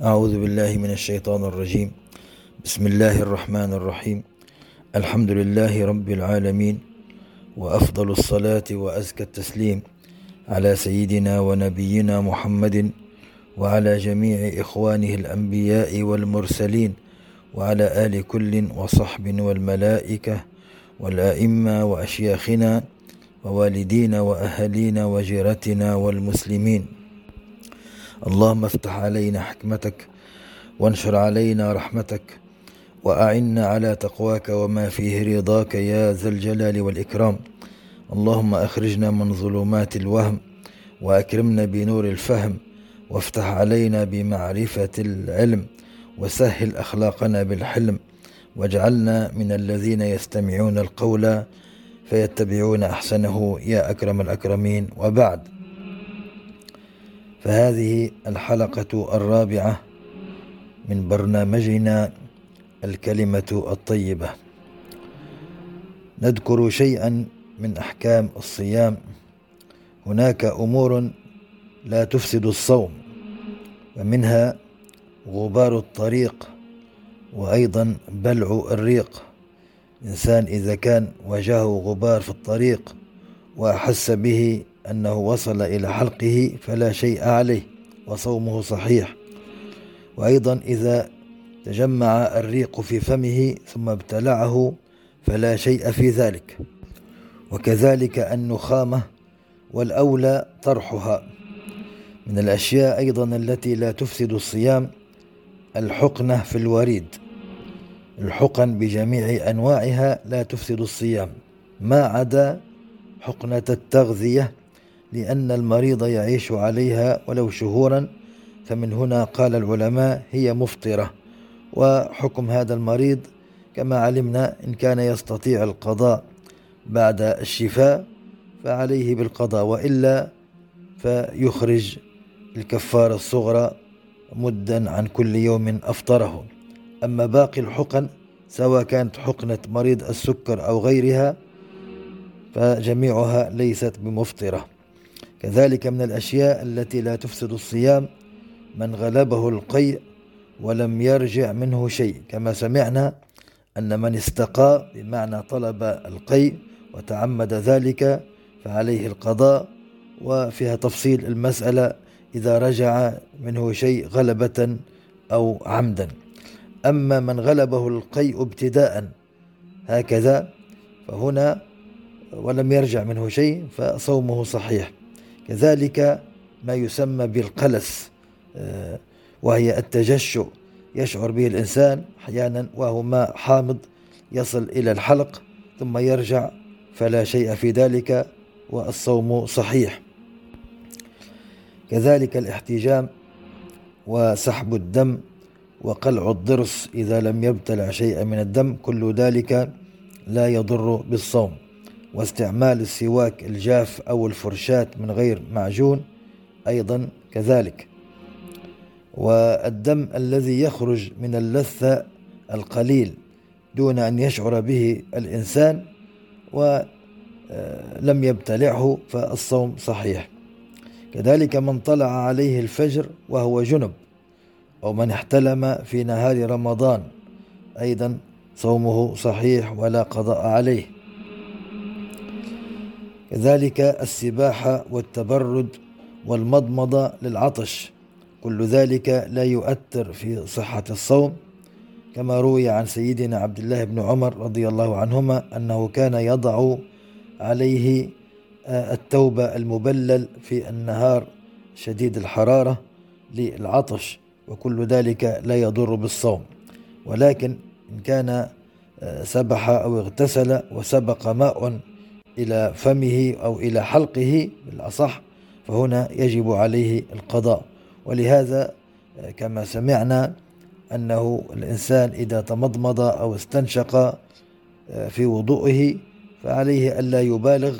أعوذ بالله من الشيطان الرجيم. بسم الله الرحمن الرحيم. الحمد لله رب العالمين وأفضل الصلاة وأزكى التسليم على سيدنا ونبينا محمد وعلى جميع إخوانه الأنبياء والمرسلين وعلى آل كل وصحب والملائكة والآئمة وأشياخنا ووالدينا وأهلينا وجيرتنا والمسلمين. اللهم افتح علينا حكمتك وانشر علينا رحمتك وأعنا على تقواك وما فيه رضاك يا ذا الجلال والإكرام. اللهم أخرجنا من ظلمات الوهم وأكرمنا بنور الفهم وافتح علينا بمعرفة العلم وسهل أخلاقنا بالحلم واجعلنا من الذين يستمعون القول فيتبعون أحسنه يا أكرم الأكرمين. وبعد فهذه الحلقة الرابعة من برنامجنا الكلمة الطيبة. نذكر شيئا من أحكام الصيام. هناك أمور لا تفسد الصوم ومنها غبار الطريق وأيضا بلع الريق. إنسان إذا كان واجهه غبار في الطريق وأحس به أنه وصل إلى حلقه فلا شيء عليه وصومه صحيح. وأيضا إذا تجمع الريق في فمه ثم ابتلعه فلا شيء في ذلك. وكذلك النخامة والأولى طرحها. من الأشياء أيضا التي لا تفسد الصيام الحقنة في الوريد. الحقن بجميع أنواعها لا تفسد الصيام. ما عدا حقنة التغذية لأن المريض يعيش عليها ولو شهورا. فمن هنا قال العلماء هي مفطرة وحكم هذا المريض كما علمنا إن كان يستطيع القضاء بعد الشفاء فعليه بالقضاء وإلا فيخرج الكفارة الصغرى مدا عن كل يوم أفطره. أما باقي الحقن سواء كانت حقنة مريض السكر أو غيرها فجميعها ليست بمفطرة. كذلك من الأشياء التي لا تفسد الصيام من غلبه القيء ولم يرجع منه شيء. كما سمعنا أن من استقى بمعنى طلب القيء وتعمد ذلك فعليه القضاء. وفيها تفصيل المسألة إذا رجع منه شيء غلبة أو عمدا. أما من غلبه القيء ابتداء هكذا فهنا ولم يرجع منه شيء فصومه صحيح. كذلك ما يسمى بالقلس آه، وهي التجشؤ يشعر به الإنسان أحيانا وهو ماء حامض يصل إلى الحلق ثم يرجع فلا شيء في ذلك والصوم صحيح. كذلك الاحتجام وسحب الدم وقلع الضرس إذا لم يبتلع شيئا من الدم كل ذلك لا يضر بالصوم. واستعمال السواك الجاف أو الفرشاة من غير معجون أيضا كذلك. والدم الذي يخرج من اللثة القليل دون أن يشعر به الإنسان ولم يبتلعه فالصوم صحيح. كذلك من طلع عليه الفجر وهو جنب أو من احتلم في نهار رمضان أيضا صومه صحيح ولا قضاء عليه. كذلك السباحة والتبرد والمضمضة للعطش. كل ذلك لا يؤثر في صحة الصوم. كما روي عن سيدنا عبد الله بن عمر رضي الله عنهما أنه كان يضع عليه آه، التوبة المبلل في النهار شديد الحرارة للعطش وكل ذلك لا يضر بالصوم. ولكن إن كان آه، سبح أو اغتسل وسبق ماء إلى فمه أو إلى حلقه بالأصح فهنا يجب عليه القضاء. ولهذا آه، كما سمعنا أنه الإنسان إذا تمضمض أو استنشق آه، في وضوئه فعليه ألا يبالغ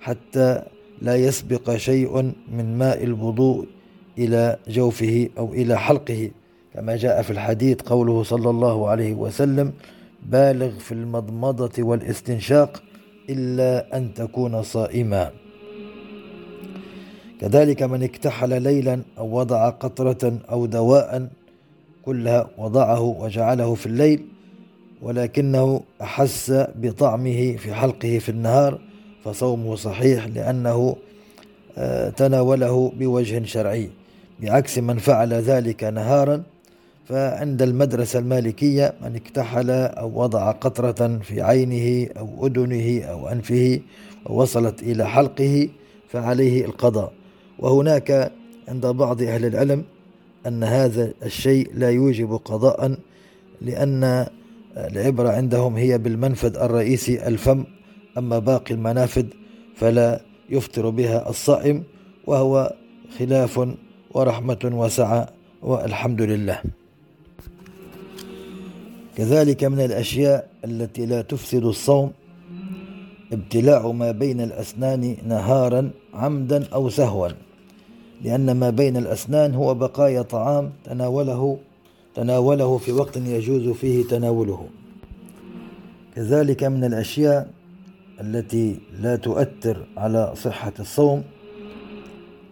حتى لا يسبق شيء من ماء الوضوء إلى جوفه أو إلى حلقه. كما جاء في الحديث قوله صلى الله عليه وسلم بالغ في المضمضة والاستنشاق إلا أن تكون صائما. كذلك من اكتحل ليلا أو وضع قطرة أو دواء كلها وضعه وجعله في الليل ولكنه أحس بطعمه في حلقه في النهار فصومه صحيح لأنه آه، تناوله بوجه شرعي. بعكس من فعل ذلك نهارا فعند المدرسة المالكية من اكتحل أو وضع قطرة في عينه أو أذنه أو أنفه ووصلت إلى حلقه فعليه القضاء. وهناك عند بعض أهل العلم أن هذا الشيء لا يوجب قضاء لأن العبرة عندهم هي بالمنفذ الرئيسي الفم أما باقي المنافذ فلا يفطر بها الصائم وهو خلاف ورحمة وسعة والحمد لله. كذلك من الأشياء التي لا تفسد الصوم ابتلاع ما بين الأسنان نهارا عمدا أو سهوا. لأن ما بين الأسنان هو بقايا طعام تناوله تناوله في وقت يجوز فيه تناوله. كذلك من الأشياء التي لا تؤثر على صحة الصوم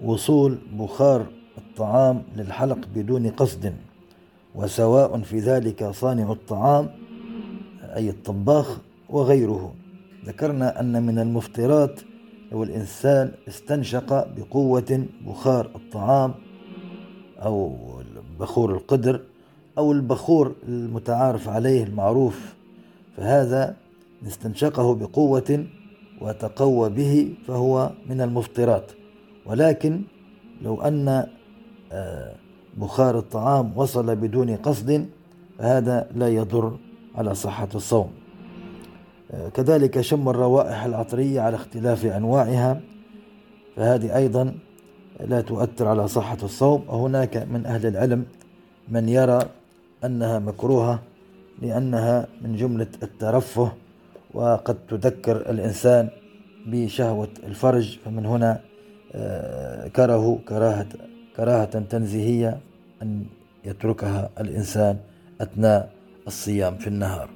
وصول بخار الطعام للحلق بدون قصد. وسواء في ذلك صانع الطعام أي الطباخ وغيره. ذكرنا أن من المفطرات لو الإنسان استنشق بقوة بخار الطعام أو بخور القدر أو البخور المتعارف عليه المعروف فهذا استنشقه بقوة وتقوى به فهو من المفطرات. ولكن لو أن آه، بخار الطعام وصل بدون قصد فهذا لا يضر على صحة الصوم. كذلك شم الروائح العطرية على اختلاف أنواعها فهذه أيضا لا تؤثر على صحة الصوم. وهناك من أهل العلم من يرى أنها مكروهة لأنها من جملة الترفه وقد تذكر الإنسان بشهوة الفرج فمن هنا آه، كرهوا كراهة كراهة تنزيهية أن يتركها الإنسان أثناء الصيام في النهار.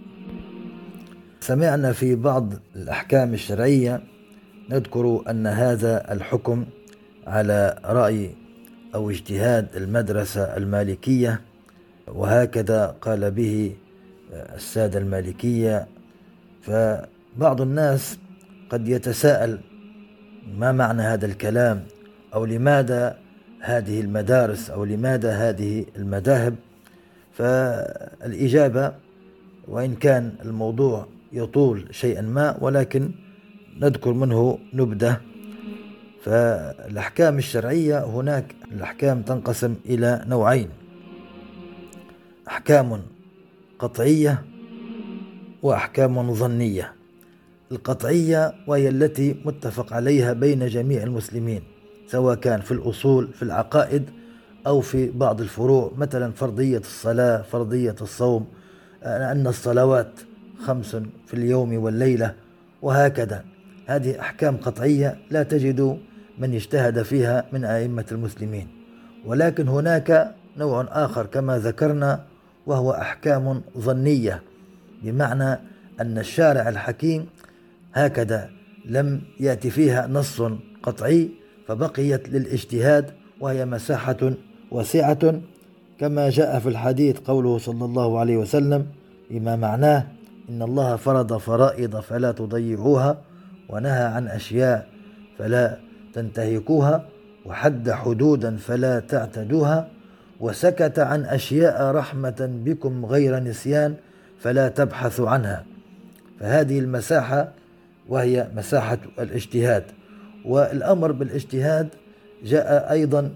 سمعنا في بعض الأحكام الشرعية نذكر أن هذا الحكم على رأي أو اجتهاد المدرسة المالكية وهكذا قال به السادة المالكية. فبعض الناس قد يتساءل ما معنى هذا الكلام أو لماذا هذه المدارس أو لماذا هذه المذاهب. فالإجابة وإن كان الموضوع يطول شيئا ما ولكن نذكر منه نبذة فالأحكام الشرعية هناك الأحكام تنقسم إلى نوعين أحكام قطعية وأحكام ظنية. القطعية وهي التي متفق عليها بين جميع المسلمين. سواء كان في الأصول في العقائد أو في بعض الفروع مثلا فرضية الصلاة فرضية الصوم أن الصلوات خمس في اليوم والليلة وهكذا. هذه أحكام قطعية لا تجد من اجتهد فيها من أئمة المسلمين. ولكن هناك نوع آخر كما ذكرنا وهو أحكام ظنية بمعنى أن الشارع الحكيم هكذا لم يأتي فيها نص قطعي فبقيت للاجتهاد وهي مساحة واسعة كما جاء في الحديث قوله صلى الله عليه وسلم بما معناه إن الله فرض فرائض فلا تضيعوها ونهى عن أشياء فلا تنتهكوها وحد حدودا فلا تعتدوها وسكت عن أشياء رحمة بكم غير نسيان فلا تبحثوا عنها. فهذه المساحة وهي مساحة الاجتهاد. والأمر بالاجتهاد جاء أيضا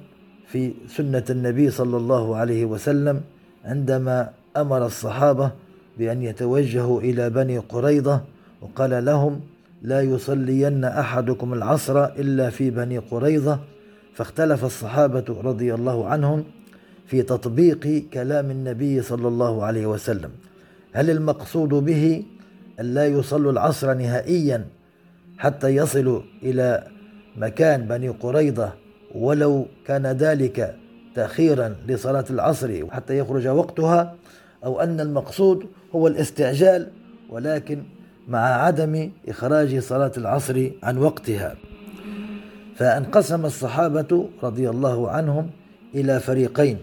في سنة النبي صلى الله عليه وسلم عندما أمر الصحابة بأن يتوجهوا إلى بني قريظة وقال لهم لا يصلين أحدكم العصر إلا في بني قريظة. فاختلف الصحابة رضي الله عنهم في تطبيق كلام النبي صلى الله عليه وسلم. هل المقصود به أن لا يصلوا العصر نهائيا حتى يصلوا إلى مكان بني قريظة ولو كان ذلك تأخيرا لصلاة العصر حتى يخرج وقتها أو أن المقصود هو الاستعجال ولكن مع عدم إخراج صلاة العصر عن وقتها. فانقسم الصحابة رضي الله عنهم إلى فريقين.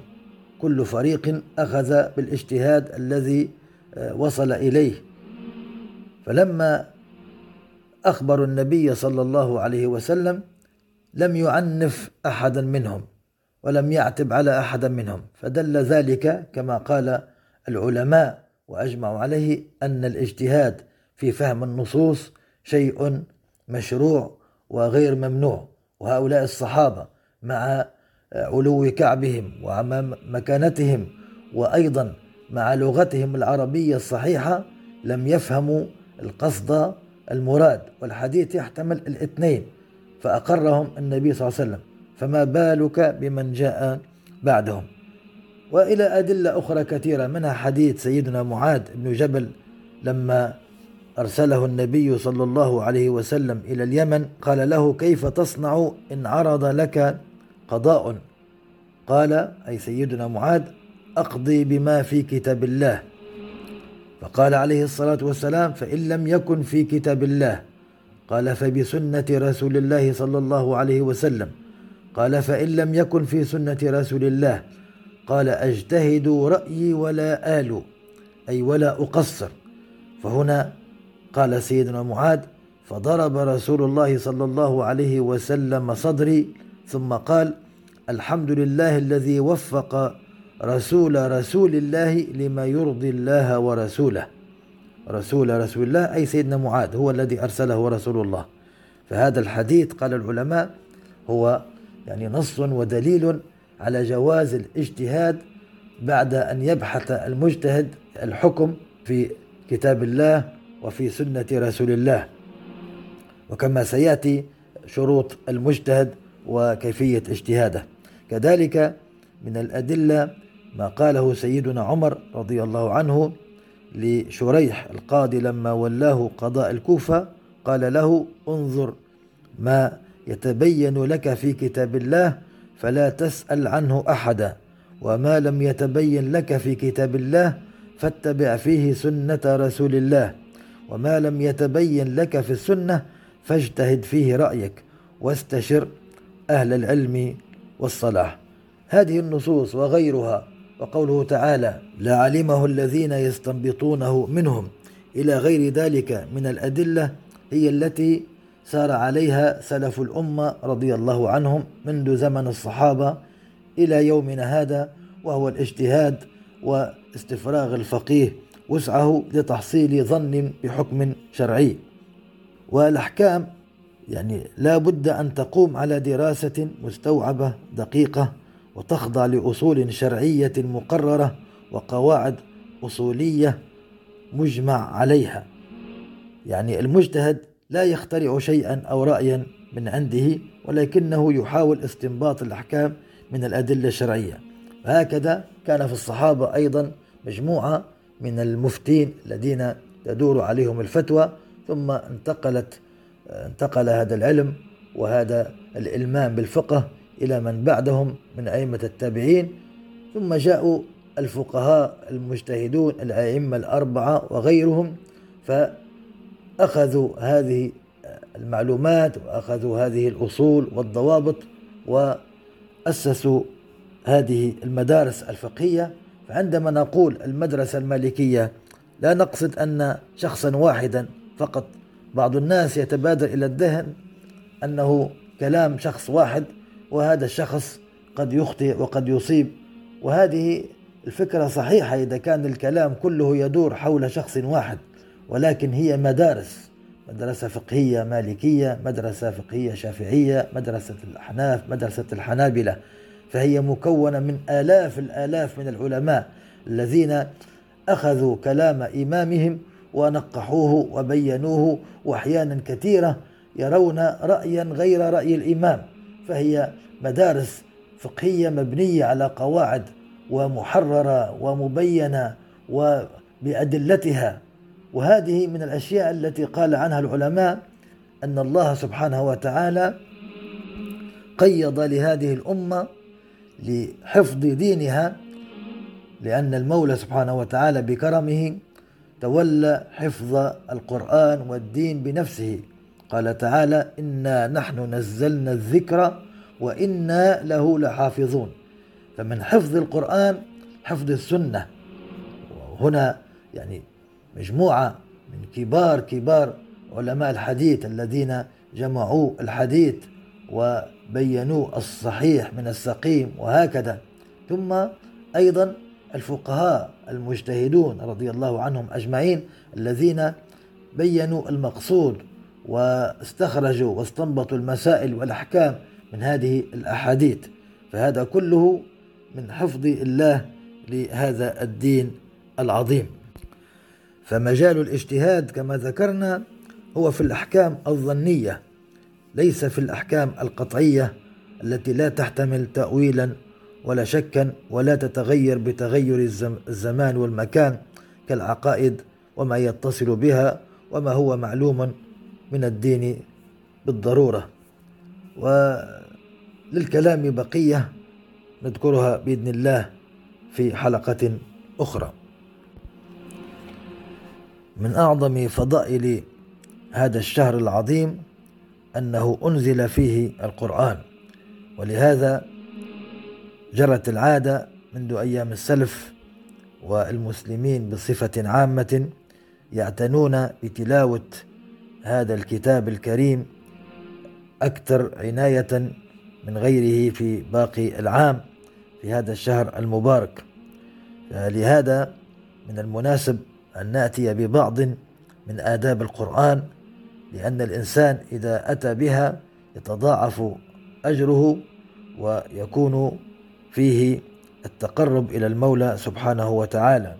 كل فريق أخذ بالإجتهاد الذي آه، وصل إليه. فلما أخبروا النبي صلى الله عليه وسلم لم يعنف أحدا منهم ولم يعتب على أحد منهم. فدل ذلك كما قال العلماء وأجمعوا عليه أن الاجتهاد في فهم النصوص شيء مشروع وغير ممنوع. وهؤلاء الصحابة مع علو كعبهم ومع مكانتهم وأيضا مع لغتهم العربية الصحيحة لم يفهموا القصد المراد والحديث يحتمل الاثنين فأقرهم النبي صلى الله عليه وسلم فما بالك بمن جاء بعدهم؟ وإلى أدلة أخرى كثيرة منها حديث سيدنا معاذ بن جبل لما أرسله النبي صلى الله عليه وسلم إلى اليمن قال له كيف تصنع إن عرض لك قضاء؟ قال أي سيدنا معاذ أقضي بما في كتاب الله. فقال عليه الصلاة والسلام فإن لم يكن في كتاب الله. قال فبسنة رسول الله صلى الله عليه وسلم. قال فإن لم يكن في سنة رسول الله. قال أجتهد رأيي ولا آل أي ولا أقصر. فهنا قال سيدنا معاذ فضرب رسول الله صلى الله عليه وسلم صدري ثم قال الحمد لله الذي وفق رسول رسول الله لما يرضي الله ورسوله. رسول رسول الله أي سيدنا معاذ هو الذي أرسله رسول الله. فهذا الحديث قال العلماء هو يعني نص ودليل على جواز الاجتهاد بعد أن يبحث المجتهد الحكم في كتاب الله وفي سنة رسول الله. وكما سيأتي شروط المجتهد وكيفية اجتهاده. كذلك من الأدلة ما قاله سيدنا عمر رضي الله عنه لشريح القاضي لما ولاه قضاء الكوفة قال له انظر ما يتبين لك في كتاب الله فلا تسأل عنه أحدا وما لم يتبين لك في كتاب الله فاتبع فيه سنة رسول الله وما لم يتبين لك في السنة فاجتهد فيه رأيك واستشر أهل العلم والصلاح. هذه النصوص وغيرها وقوله تعالى لعلمه الذين يستنبطونه منهم إلى غير ذلك من الأدلة هي التي سار عليها سلف الأمة رضي الله عنهم منذ زمن الصحابة إلى يومنا هذا وهو الاجتهاد واستفراغ الفقيه وسعه لتحصيل ظن بحكم شرعي. والأحكام يعني لا بد أن تقوم على دراسة مستوعبة دقيقة وتخضع لأصول شرعية مقررة وقواعد أصولية مجمع عليها. يعني المجتهد لا يخترع شيئا أو رأيا من عنده ولكنه يحاول استنباط الأحكام من الأدلة الشرعية. هكذا كان في الصحابة أيضا مجموعة من المفتين الذين تدور عليهم الفتوى ثم انتقلت انتقل هذا العلم وهذا الإلمام بالفقه إلى من بعدهم من أئمة التابعين ثم جاءوا الفقهاء المجتهدون الأئمة الأربعة وغيرهم فأخذوا هذه المعلومات وأخذوا هذه الأصول والضوابط وأسسوا هذه المدارس الفقهية. فعندما نقول المدرسة المالكية لا نقصد أن شخصا واحدا فقط. بعض الناس يتبادر إلى الذهن أنه كلام شخص واحد وهذا الشخص قد يخطئ وقد يصيب. وهذه الفكرة صحيحة إذا كان الكلام كله يدور حول شخص واحد ولكن هي مدارس مدرسة فقهية مالكية مدرسة فقهية شافعية مدرسة الأحناف مدرسة الحنابلة. فهي مكونة من آلاف الآلاف من العلماء الذين أخذوا كلام إمامهم ونقحوه وبينوه وأحيانا كثيرة يرون رأيا غير رأي الإمام. فهي مدارس فقهية مبنية على قواعد ومحررة ومبينة وبأدلتها. وهذه من الأشياء التي قال عنها العلماء أن الله سبحانه وتعالى قيض لهذه الأمة لحفظ دينها لأن المولى سبحانه وتعالى بكرمه تولى حفظ القرآن والدين بنفسه. قال تعالى إنا نحن نزلنا الذكر وإنا له لحافظون. فمن حفظ القرآن حفظ السنة. وهنا يعني مجموعة من كبار كبار علماء الحديث الذين جمعوا الحديث وبينوا الصحيح من السقيم وهكذا. ثم أيضا الفقهاء المجتهدون رضي الله عنهم أجمعين الذين بينوا المقصود واستخرجوا واستنبطوا المسائل والأحكام من هذه الأحاديث. فهذا كله من حفظ الله لهذا الدين العظيم. فمجال الاجتهاد كما ذكرنا هو في الأحكام الظنية ليس في الأحكام القطعية التي لا تحتمل تأويلا ولا شكا ولا تتغير بتغير الزمان والمكان كالعقائد وما يتصل بها وما هو معلوم من الدين بالضرورة. وللكلام بقية نذكرها بإذن الله في حلقة أخرى. من أعظم فضائل هذا الشهر العظيم أنه أنزل فيه القرآن ولهذا جرت العادة منذ أيام السلف والمسلمين بصفة عامة يعتنون بتلاوة هذا الكتاب الكريم أكثر عناية من غيره في باقي العام في هذا الشهر المبارك. لهذا من المناسب أن نأتي ببعض من آداب القرآن لأن الإنسان إذا أتى بها يتضاعف أجره ويكون فيه التقرب إلى المولى سبحانه وتعالى.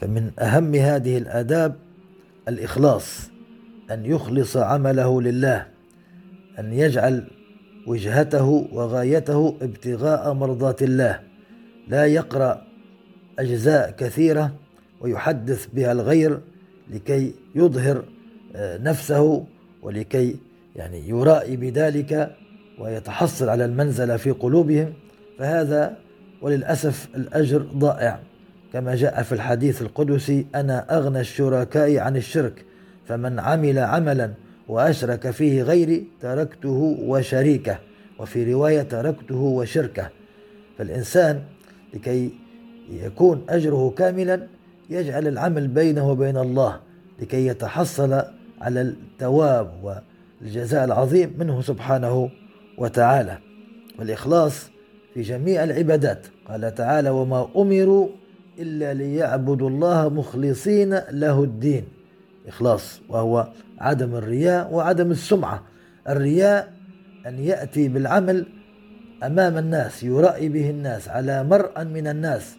فمن أهم هذه الآداب الإخلاص. أن يخلص عمله لله أن يجعل وجهته وغايته ابتغاء مرضات الله. لا يقرأ أجزاء كثيرة ويحدث بها الغير لكي يظهر آه، نفسه ولكي يعني يرائي بذلك ويتحصل على المنزلة في قلوبهم. فهذا وللأسف الأجر ضائع. كما جاء في الحديث القدسي أنا أغنى الشركاء عن الشرك. فمن عمل عملا وأشرك فيه غيري تركته وشريكه وفي رواية تركته وشركه. فالإنسان لكي يكون أجره كاملا يجعل العمل بينه وبين الله لكي يتحصل على الثواب والجزاء العظيم منه سبحانه وتعالى. والإخلاص في جميع العبادات. قال تعالى وما أمروا إلا ليعبدوا الله مخلصين له الدين إخلاص وهو عدم الرياء وعدم السمعة. الرياء أن يأتي بالعمل أمام الناس يرائي به الناس على مرأى من الناس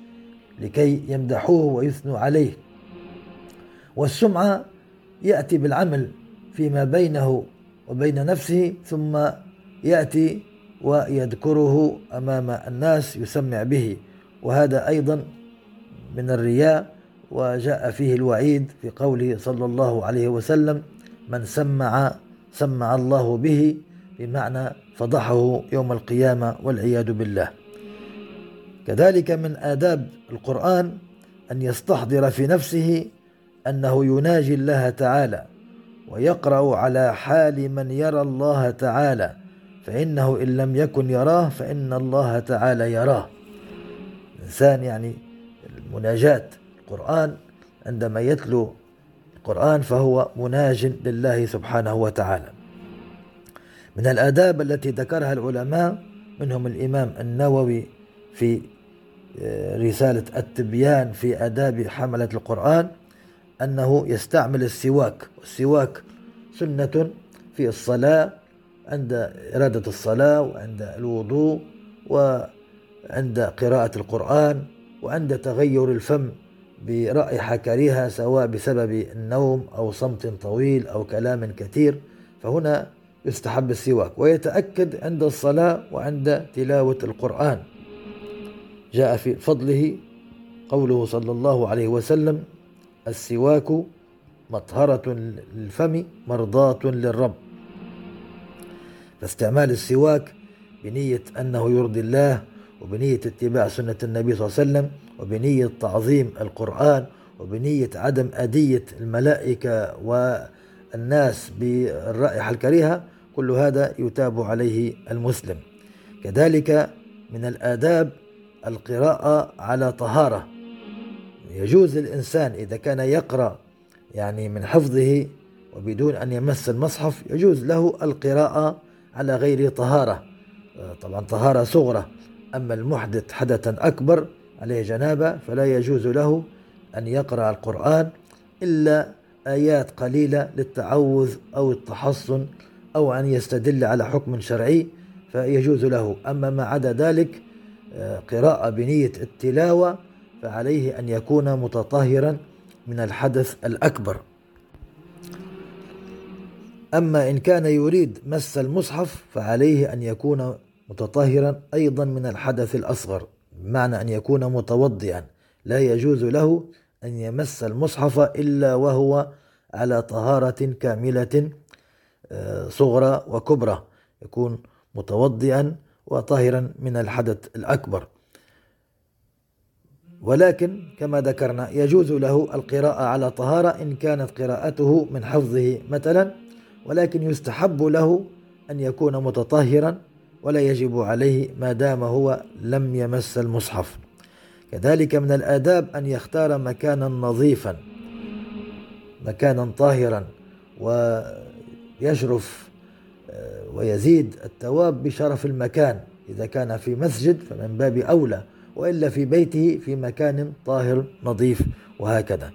لكي يمدحوه ويثنوا عليه. والسمعة يأتي بالعمل فيما بينه وبين نفسه ثم يأتي ويذكره أمام الناس يسمع به. وهذا أيضا من الرياء وجاء فيه الوعيد في قوله صلى الله عليه وسلم من سمع سمع الله به بمعنى فضحه يوم القيامة والعياذ بالله. كذلك من آداب القرآن أن يستحضر في نفسه أنه يناجي الله تعالى ويقرأ على حال من يرى الله تعالى فإنه إن لم يكن يراه فإن الله تعالى يراه. الإنسان يعني المناجاة القرآن عندما يتلو القرآن فهو مناج لله سبحانه وتعالى. من الآداب التي ذكرها العلماء منهم الإمام النووي في آه، رسالة التبيان في آداب حملة القرآن أنه يستعمل السواك والسواك سنة في الصلاة عند إرادة الصلاة وعند الوضوء وعند قراءة القرآن وعند تغير الفم. برائحة كريهة سواء بسبب النوم أو صمت طويل أو كلام كثير فهنا يستحب السواك ويتأكد عند الصلاة وعند تلاوة القرآن. جاء في فضله قوله صلى الله عليه وسلم السواك مطهرة للفم مرضاة للرب. فاستعمال السواك بنية أنه يرضي الله وبنية اتباع سنة النبي صلى الله عليه وسلم وبنية تعظيم القرآن وبنية عدم أدية الملائكة والناس بالرائحة الكريهة كل هذا يتاب عليه المسلم. كذلك من الآداب القراءة على طهارة. يجوز للإنسان إذا كان يقرأ يعني من حفظه وبدون أن يمس المصحف يجوز له القراءة على غير طهارة. طبعا طهارة صغرى أما المحدث حدثا أكبر عليه جنابة فلا يجوز له أن يقرأ القرآن إلا آيات قليلة للتعوذ أو التحصن أو أن يستدل على حكم شرعي فيجوز له. أما ما عدا ذلك آه، قراءة بنية التلاوة فعليه أن يكون متطهرا من الحدث الأكبر. أما إن كان يريد مس المصحف فعليه أن يكون متطهرا أيضا من الحدث الأصغر. بمعنى أن يكون متوضئا. لا يجوز له أن يمس المصحف إلا وهو على طهارة كاملة آه، صغرى وكبرى. يكون متوضئا وطاهرا من الحدث الأكبر. ولكن كما ذكرنا يجوز له القراءة على طهارة إن كانت قراءته من حفظه مثلا ولكن يستحب له أن يكون متطهرا ولا يجب عليه ما دام هو لم يمس المصحف. كذلك من الآداب أن يختار مكانا نظيفا مكانا طاهرا ويشرف آه، ويزيد التواب بشرف المكان. إذا كان في مسجد فمن باب أولى وإلا في بيته في مكان طاهر نظيف وهكذا.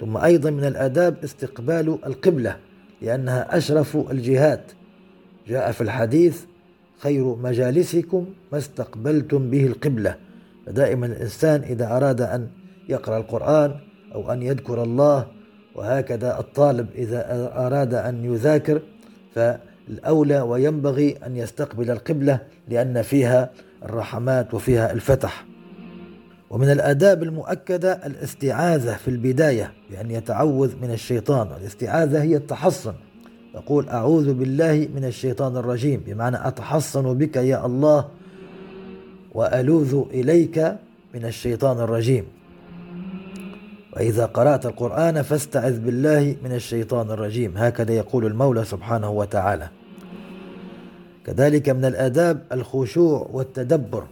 ثم أيضا من الآداب استقبال القبلة لأنها أشرف الجهات. جاء في الحديث خير مجالسكم ما استقبلتم به القبلة. فدائما الإنسان إذا أراد أن يقرأ القرآن أو أن يذكر الله وهكذا الطالب إذا أراد أن يذاكر فالأولى وينبغي أن يستقبل القبلة لأن فيها الرحمات وفيها الفتح. ومن الآداب المؤكدة الاستعاذة في البداية بأن يتعوذ من الشيطان. الاستعاذة هي التحصن. يقول أعوذ بالله من الشيطان الرجيم. بمعنى أتحصن بك يا الله وألوذ إليك من الشيطان الرجيم. وإذا قرأت القرآن فاستعذ بالله من الشيطان الرجيم. هكذا يقول المولى سبحانه وتعالى. كذلك من الآداب الخشوع والتدبر.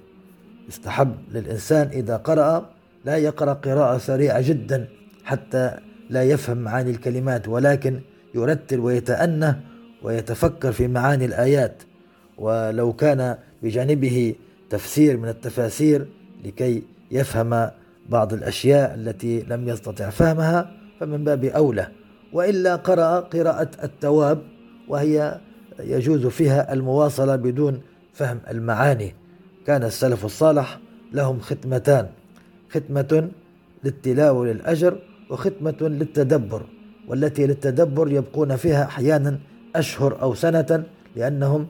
يستحب للإنسان إذا قرأ لا يقرأ قراءة سريعة جدا حتى لا يفهم معاني الكلمات. ولكن يرتل ويتأنى ويتفكر في معاني الآيات ولو كان بجانبه تفسير من التفاسير لكي يفهم بعض الأشياء التي لم يستطع فهمها فمن باب أولى. وإلا قرأ قراءة التواب وهي يجوز فيها المواصلة بدون فهم المعاني. كان السلف الصالح لهم ختمتان ختمة للتلاوة للأجر وختمة للتدبر. والتي للتدبر يبقون فيها أحيانا أشهر أو سنة لأنهم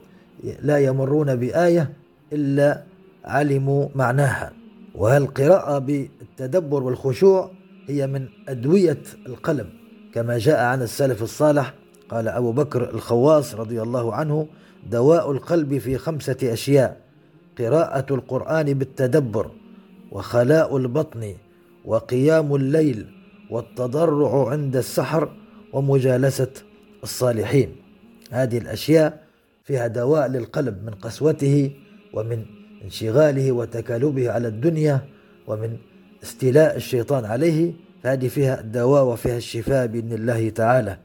لا يمرون بآية إلا علموا معناها. والقراءة بالتدبر والخشوع هي من أدوية القلب كما جاء عن السلف الصالح. قال أبو بكر الخواص رضي الله عنه دواء القلب في خمسة أشياء قراءة القرآن بالتدبر وخلاء البطن وقيام الليل والتضرع عند السحر ومجالسة الصالحين. هذه الأشياء فيها دواء للقلب من قسوته ومن انشغاله وتكالبه على الدنيا ومن استيلاء الشيطان عليه. فهذه فيها الدواء وفيها الشفاء بإذن الله تعالى.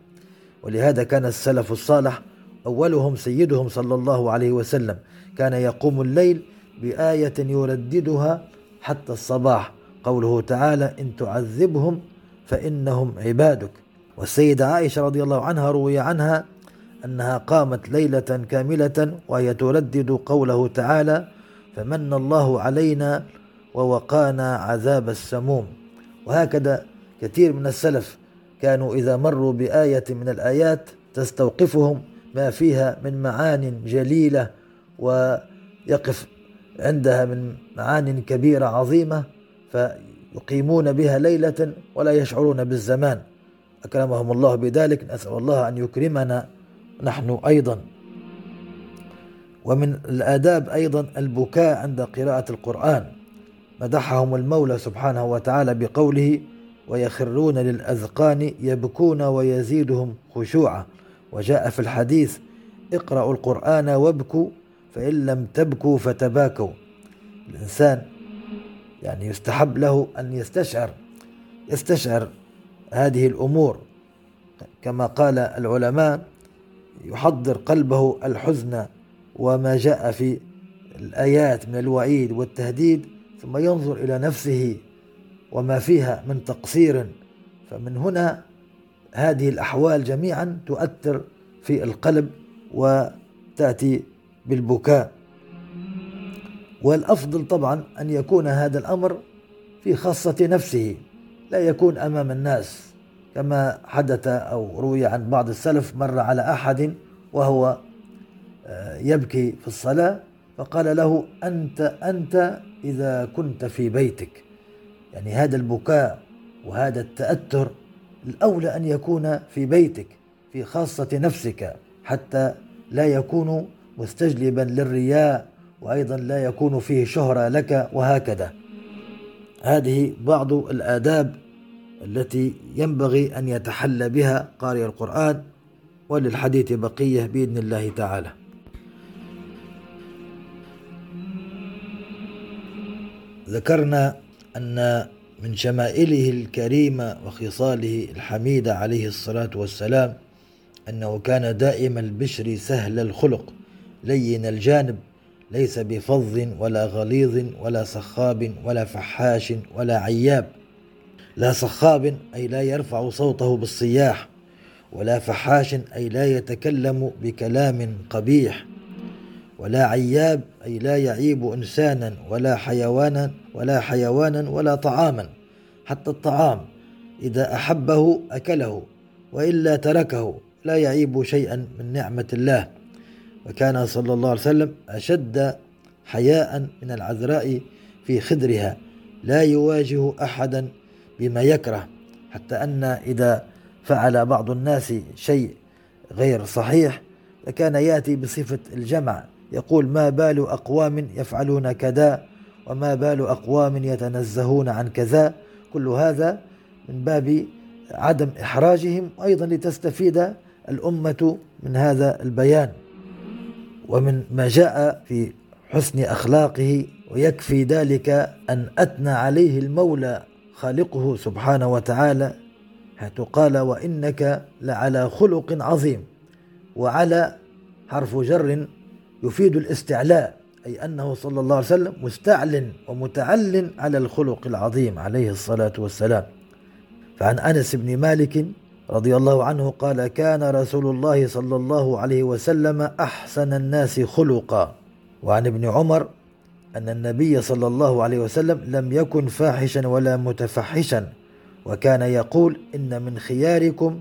ولهذا كان السلف الصالح أولهم سيدهم صلى الله عليه وسلم. كان يقوم الليل بآية يرددها حتى الصباح. قوله تعالى إن تعذبهم فإنهم عبادك. والسيدة عائشة رضي الله عنها روي عنها أنها قامت ليلة كاملة وهي تردد قوله تعالى فمن الله علينا ووقانا عذاب السموم وهكذا كثير من السلف كانوا إذا مروا بآية من الآيات تستوقفهم ما فيها من معان جليلة ويقف عندها من معان كبيرة عظيمة فيقيمون بها ليلة ولا يشعرون بالزمان. أكرمهم الله بذلك. نسأل الله أن يكرمنا نحن أيضا. ومن الآداب أيضا البكاء عند قراءة القرآن. مدحهم المولى سبحانه وتعالى بقوله ويخرون للأذقان يبكون ويزيدهم خشوعا وجاء في الحديث اقرأوا القرآن وابكوا فإن لم تبكوا فتباكوا الإنسان يعني يستحب له أن يستشعر يستشعر هذه الأمور. كما قال العلماء يحضر قلبه الحزن وما جاء في الآيات من الوعيد والتهديد ثم ينظر إلى نفسه وما فيها من تقصير. فمن هنا هذه الأحوال جميعا تؤثر في القلب وتأتي بالبكاء. والأفضل طبعا أن يكون هذا الأمر في خاصة نفسه لا يكون أمام الناس كما حدث أو روي عن بعض السلف مر على أحد وهو آه، يبكي في الصلاة فقال له أنت أنت إذا كنت في بيتك. يعني هذا البكاء وهذا التأثر الأولى أن يكون في بيتك في خاصة نفسك حتى لا يكون مستجلبا للرياء وأيضا لا يكون فيه شهرة لك وهكذا. هذه بعض الآداب التي ينبغي أن يتحلى بها قارئ القرآن وللحديث بقية بإذن الله تعالى. ذكرنا أن من شمائله الكريمة وخصاله الحميدة عليه الصلاة والسلام أنه كان دائم البشر سهل الخلق لين الجانب ليس بفظ ولا غليظ ولا صخاب ولا فحاش ولا عياب. لا صخاب أي لا يرفع صوته بالصياح ولا فحاش أي لا يتكلم بكلام قبيح. ولا عياب أي لا يعيب إنسانا ولا حيوانا ولا حيوانا ولا طعاما حتى الطعام إذا أحبه أكله وإلا تركه لا يعيب شيئا من نعمة الله. وكان صلى الله عليه وسلم أشد حياء من العذراء في خدرها. لا يواجه أحدا بما يكره حتى أن إذا فعل بعض الناس شيء غير صحيح فكان يأتي بصفة الجمع يقول ما بال أقوام يفعلون كذا وما بال أقوام يتنزهون عن كذا. كل هذا من باب عدم إحراجهم أيضا لتستفيد الأمة من هذا البيان. ومن ما جاء في حسن أخلاقه ويكفي ذلك أن أثنى عليه المولى خالقه سبحانه وتعالى حيث قال وإنك لعلى خلق عظيم وعلى حرف جر يفيد الاستعلاء أي أنه صلى الله عليه وسلم مستعل ومتعل على الخلق العظيم عليه الصلاة والسلام. فعن أنس بن مالك رضي الله عنه قال كان رسول الله صلى الله عليه وسلم أحسن الناس خلقا. وعن ابن عمر أن النبي صلى الله عليه وسلم لم يكن فاحشا ولا متفحشا وكان يقول إن من خياركم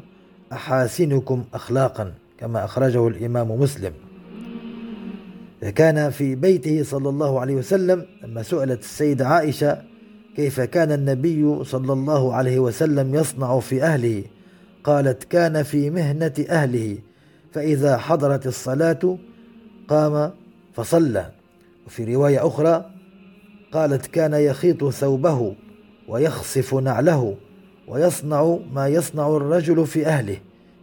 أحاسنكم أخلاقا كما أخرجه الإمام مسلم. كان في بيته صلى الله عليه وسلم لما سئلت السيدة عائشة كيف كان النبي صلى الله عليه وسلم يصنع في أهله؟ قالت كان في مهنة أهله فإذا حضرت الصلاة قام فصلى. وفي رواية أخرى قالت كان يخيط ثوبه ويخصف نعله ويصنع ما يصنع الرجل في أهله.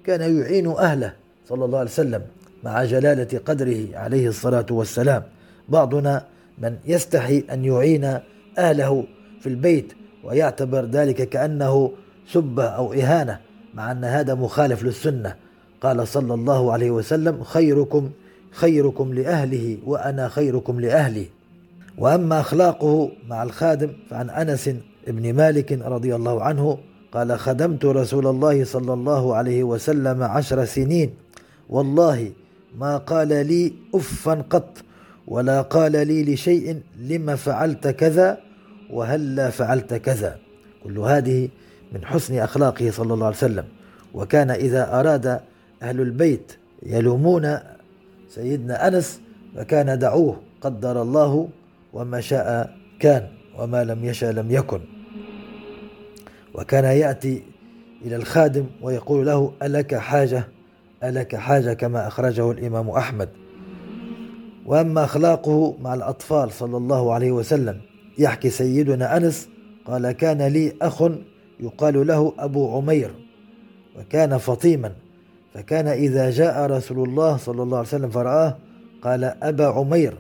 كان يعين أهله صلى الله عليه وسلم مع جلالة قدره عليه الصلاة والسلام. بعضنا من يستحي أن يعين أهله في البيت ويعتبر ذلك كأنه سبة أو إهانة. مع أن هذا مخالف للسنة. قال صلى الله عليه وسلم خيركم خيركم لأهله وأنا خيركم لأهلي. وأما أخلاقه مع الخادم فعن أنس بن مالك رضي الله عنه قال خدمت رسول الله صلى الله عليه وسلم عشر سنين. والله ما قال لي أفا قط ولا قال لي لشيء لما فعلت كذا وهلا فعلت كذا. كل هذه من حسن أخلاقه صلى الله عليه وسلم. وكان إذا أراد أهل البيت يلومون سيدنا أنس فكان دعوه قدر الله وما شاء كان وما لم يشاء لم يكن. وكان يأتي إلى الخادم ويقول له ألك حاجة؟ ألك حاجة كما أخرجه الإمام أحمد. وأما أخلاقه مع الأطفال صلى الله عليه وسلم يحكي سيدنا أنس قال كان لي أخ يقال له أبو عمير وكان فطيما. فكان إذا جاء رسول الله صلى الله عليه وسلم فرآه قال أبا عمير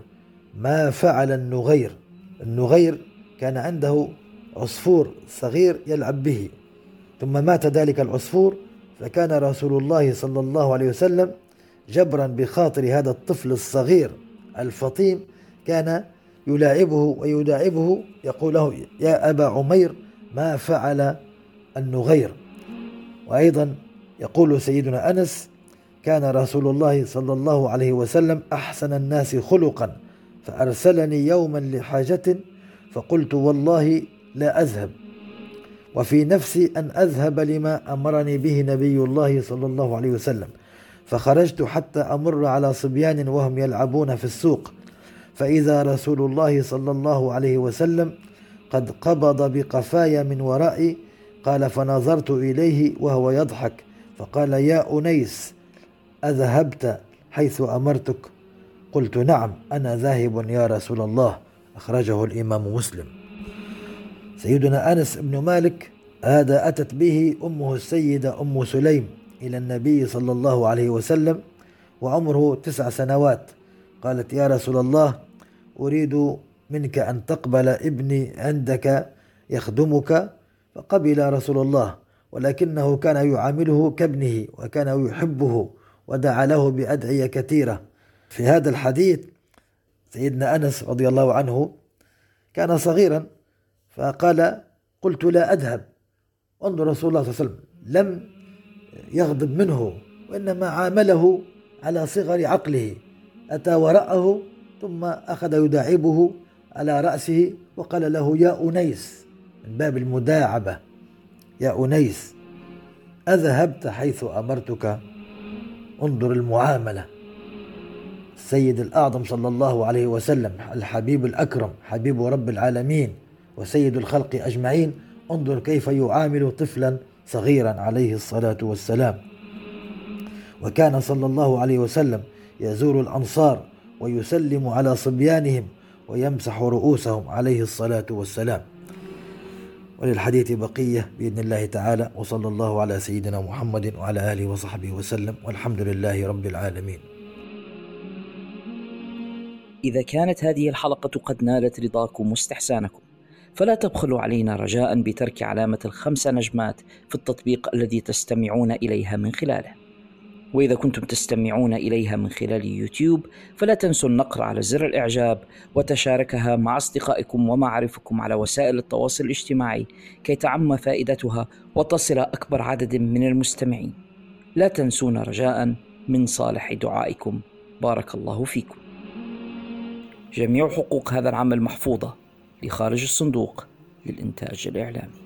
ما فعل النغير؟ النغير كان عنده عصفور صغير يلعب به. ثم مات ذلك العصفور فكان رسول الله صلى الله عليه وسلم جبرا بخاطر هذا الطفل الصغير الفطيم كان يلاعبه ويداعبه يقول له يا أبا عمير ما فعل النغير. وأيضا يقول سيدنا أنس كان رسول الله صلى الله عليه وسلم أحسن الناس خلقا فأرسلني يوما لحاجة فقلت والله لا أذهب. وفي نفسي أن أذهب لما أمرني به نبي الله صلى الله عليه وسلم فخرجت حتى أمر على صبيان وهم يلعبون في السوق. فإذا رسول الله صلى الله عليه وسلم قد قبض بقفايا من ورائي قال فنظرت إليه وهو يضحك فقال يا أنيس أذهبت حيث أمرتك؟ قلت نعم أنا ذاهب يا رسول الله أخرجه الإمام مسلم. سيدنا أنس بن مالك هذا أتت به أمه السيدة أم سليم إلى النبي صلى الله عليه وسلم وعمره تسع سنوات. قالت يا رسول الله أريد منك أن تقبل ابني عندك يخدمك فقبل رسول الله ولكنه كان يعامله كابنه وكان يحبه ودعا له بأدعية كثيرة. في هذا الحديث سيدنا أنس رضي الله عنه كان صغيرا فقال قلت لا أذهب انظر رسول الله صلى الله عليه وسلم لم يغضب منه وإنما عامله على صغر عقله أتى وراءه ثم أخذ يداعبه على رأسه وقال له يا أنيس من باب المداعبة. يا أنيس أذهبت حيث أمرتك؟ انظر المعاملة. السيد الأعظم صلى الله عليه وسلم الحبيب الأكرم حبيب رب العالمين وسيد الخلق أجمعين انظر كيف يعامل طفلا صغيرا عليه الصلاة والسلام. وكان صلى الله عليه وسلم يزور الأنصار ويسلم على صبيانهم ويمسح رؤوسهم عليه الصلاة والسلام. وللحديث بقية بإذن الله تعالى وصلى الله على سيدنا محمد وعلى آله وصحبه وسلم والحمد لله رب العالمين. إذا كانت هذه الحلقة قد نالت رضاكم واستحسانكم فلا تبخلوا علينا رجاء بترك علامة الخمس نجمات في التطبيق الذي تستمعون إليها من خلاله. وإذا كنتم تستمعون إليها من خلال يوتيوب فلا تنسوا النقر على زر الإعجاب وتشاركها مع أصدقائكم ومعارفكم على وسائل التواصل الاجتماعي كي تعم فائدتها وتصل أكبر عدد من المستمعين. لا تنسونا رجاء من صالح دعائكم. بارك الله فيكم. جميع حقوق هذا العمل محفوظة لخارج الصندوق للإنتاج الإعلامي.